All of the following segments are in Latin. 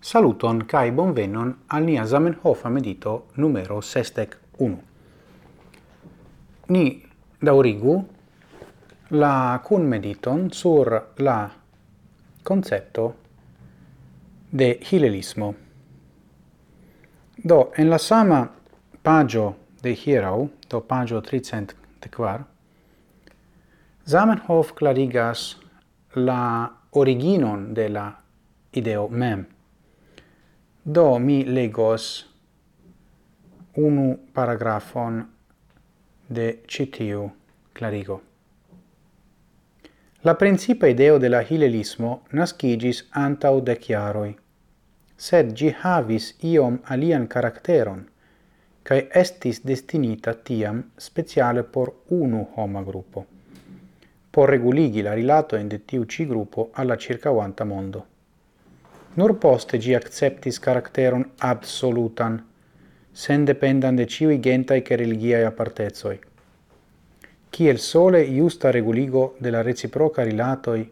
Saluton kai bonvenon al nia Zamenhof medito numero 61. Ni daurigu la cun mediton sur la concepto de hilelismo. Do en la sama pagio de hierau, do pagio 300 de Zamenhof clarigas la originon de la ideo mem Do mi legos unu paragrafon de citiu clarigo. La principa ideo de la hilelismo nascigis antau de chiaroi, sed gi havis iom alian caracteron, cae estis destinita tiam speciale por unu homa gruppo, por reguligi la rilato in de tiu ci gruppo alla circauanta mondo. Nur poste gi acceptis karakteron absolutan, sen dependan de ciui gentai che religiae apartezoi. Ciel sole iusta reguligo de la reciproca rilatoi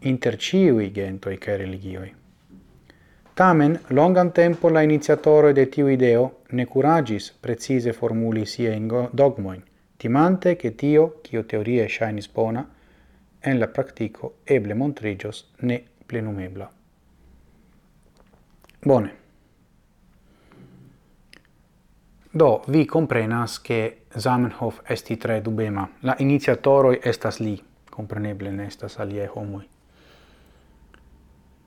inter ciui gentoi che religioi. Tamen, longan tempo la iniziatoro de tiu ideo ne curagis precise formuli sia in dogmoin, timante che tio, cio teorie shainis bona, en la practico eble montrigios ne plenumebla. Bone. Do, vi comprenas che Zamenhof esti tre dubema. La iniziatoroi estas li, compreneble ne estas alie homoi.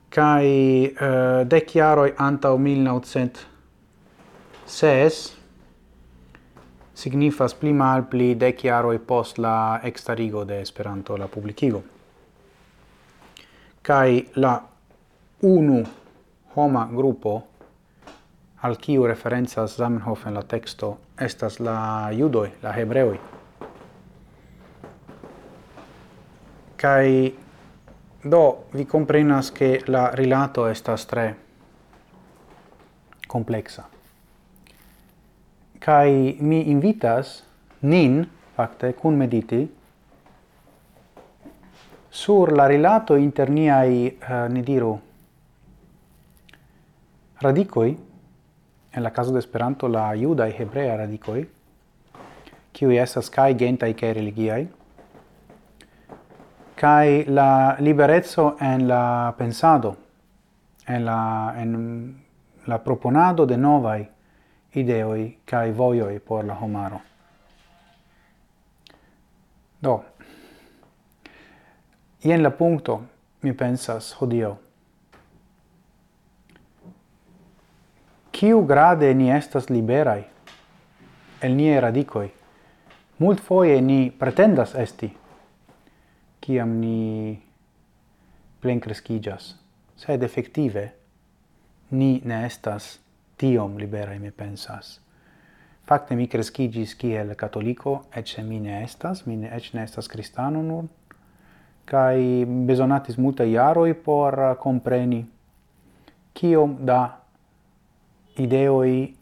Cai uh, eh, dec jaroi antau 1906 signifas pli mal pli dec jaroi post la extarigo de Esperanto la publicigo. Cai la unu homa gruppo al kiu referencas Zamenhof en la texto estas la judoi, la hebreoi. Kai do vi comprenas che la rilato estas tre complexa. Kai mi invitas nin fakte kun mediti sur la rilato inter niai, uh, eh, ne diru, Radicoi, en la caso de Esperanto, la judai hebrea radicoi, kiu estas kai gentai kai religiai, kai la liberezzo en la pensado, en la, en la proponado de novai ideoi kai voioi por la homaro. Do, jen la punto, mi pensas, hodio, Ciu grade ni estas liberai el nie radicoi? Mult foie ni pretendas esti, Ciam ni plen crescigas, sed effective ni ne estas tiom liberai, mi pensas. Facte mi crescigis kiel catolico, ecce mi ne estas, mi ne, ecce ne estas cristano nur, kai besonatis multa iaroi por compreni kiom da ideoi,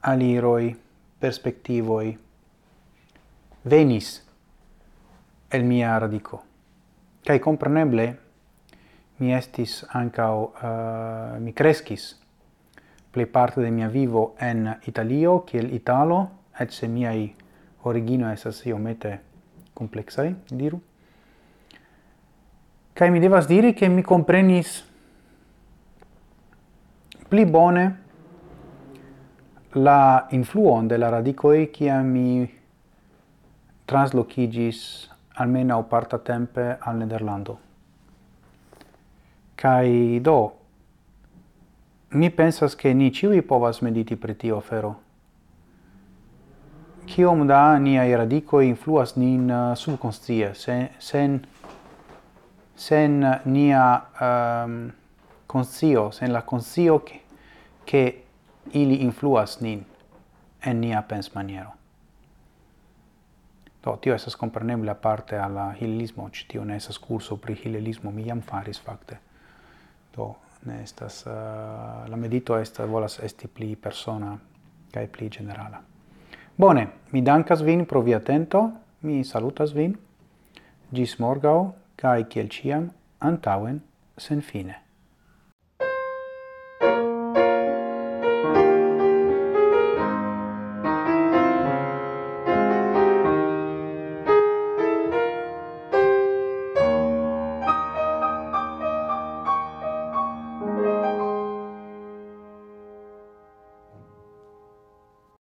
aliroi, perspectivoi venis el mia radico. Cai compreneble mi estis ancao, uh, eh, mi crescis plei parte de mia vivo en Italio, kiel Italo, et se miai origino esas iomete complexai, diru. Cai mi devas diri che mi comprenis pli bone la influon de la radicoi kia mi traslocigis almeno parta tempe al Nederlando. Kai do mi pensas che ni ciui povas mediti pri tio fero. Kiom da niai radicoi influas nin uh, subconscie, sen, sen, sen nia um, conscio, sen la conscio che, che ili influas nin en nia pens maniero. Do, tio esas comprenebla parte alla hilelismo, ci tio ne esas curso pri hilelismo, mi jam faris fakte. Do, ne estas, uh, la medito estas, volas esti pli persona, cae pli generala. Bone, mi dankas vin pro via atento, mi salutas vin, gis morgau, cae kiel ciam, antauen, sen fine.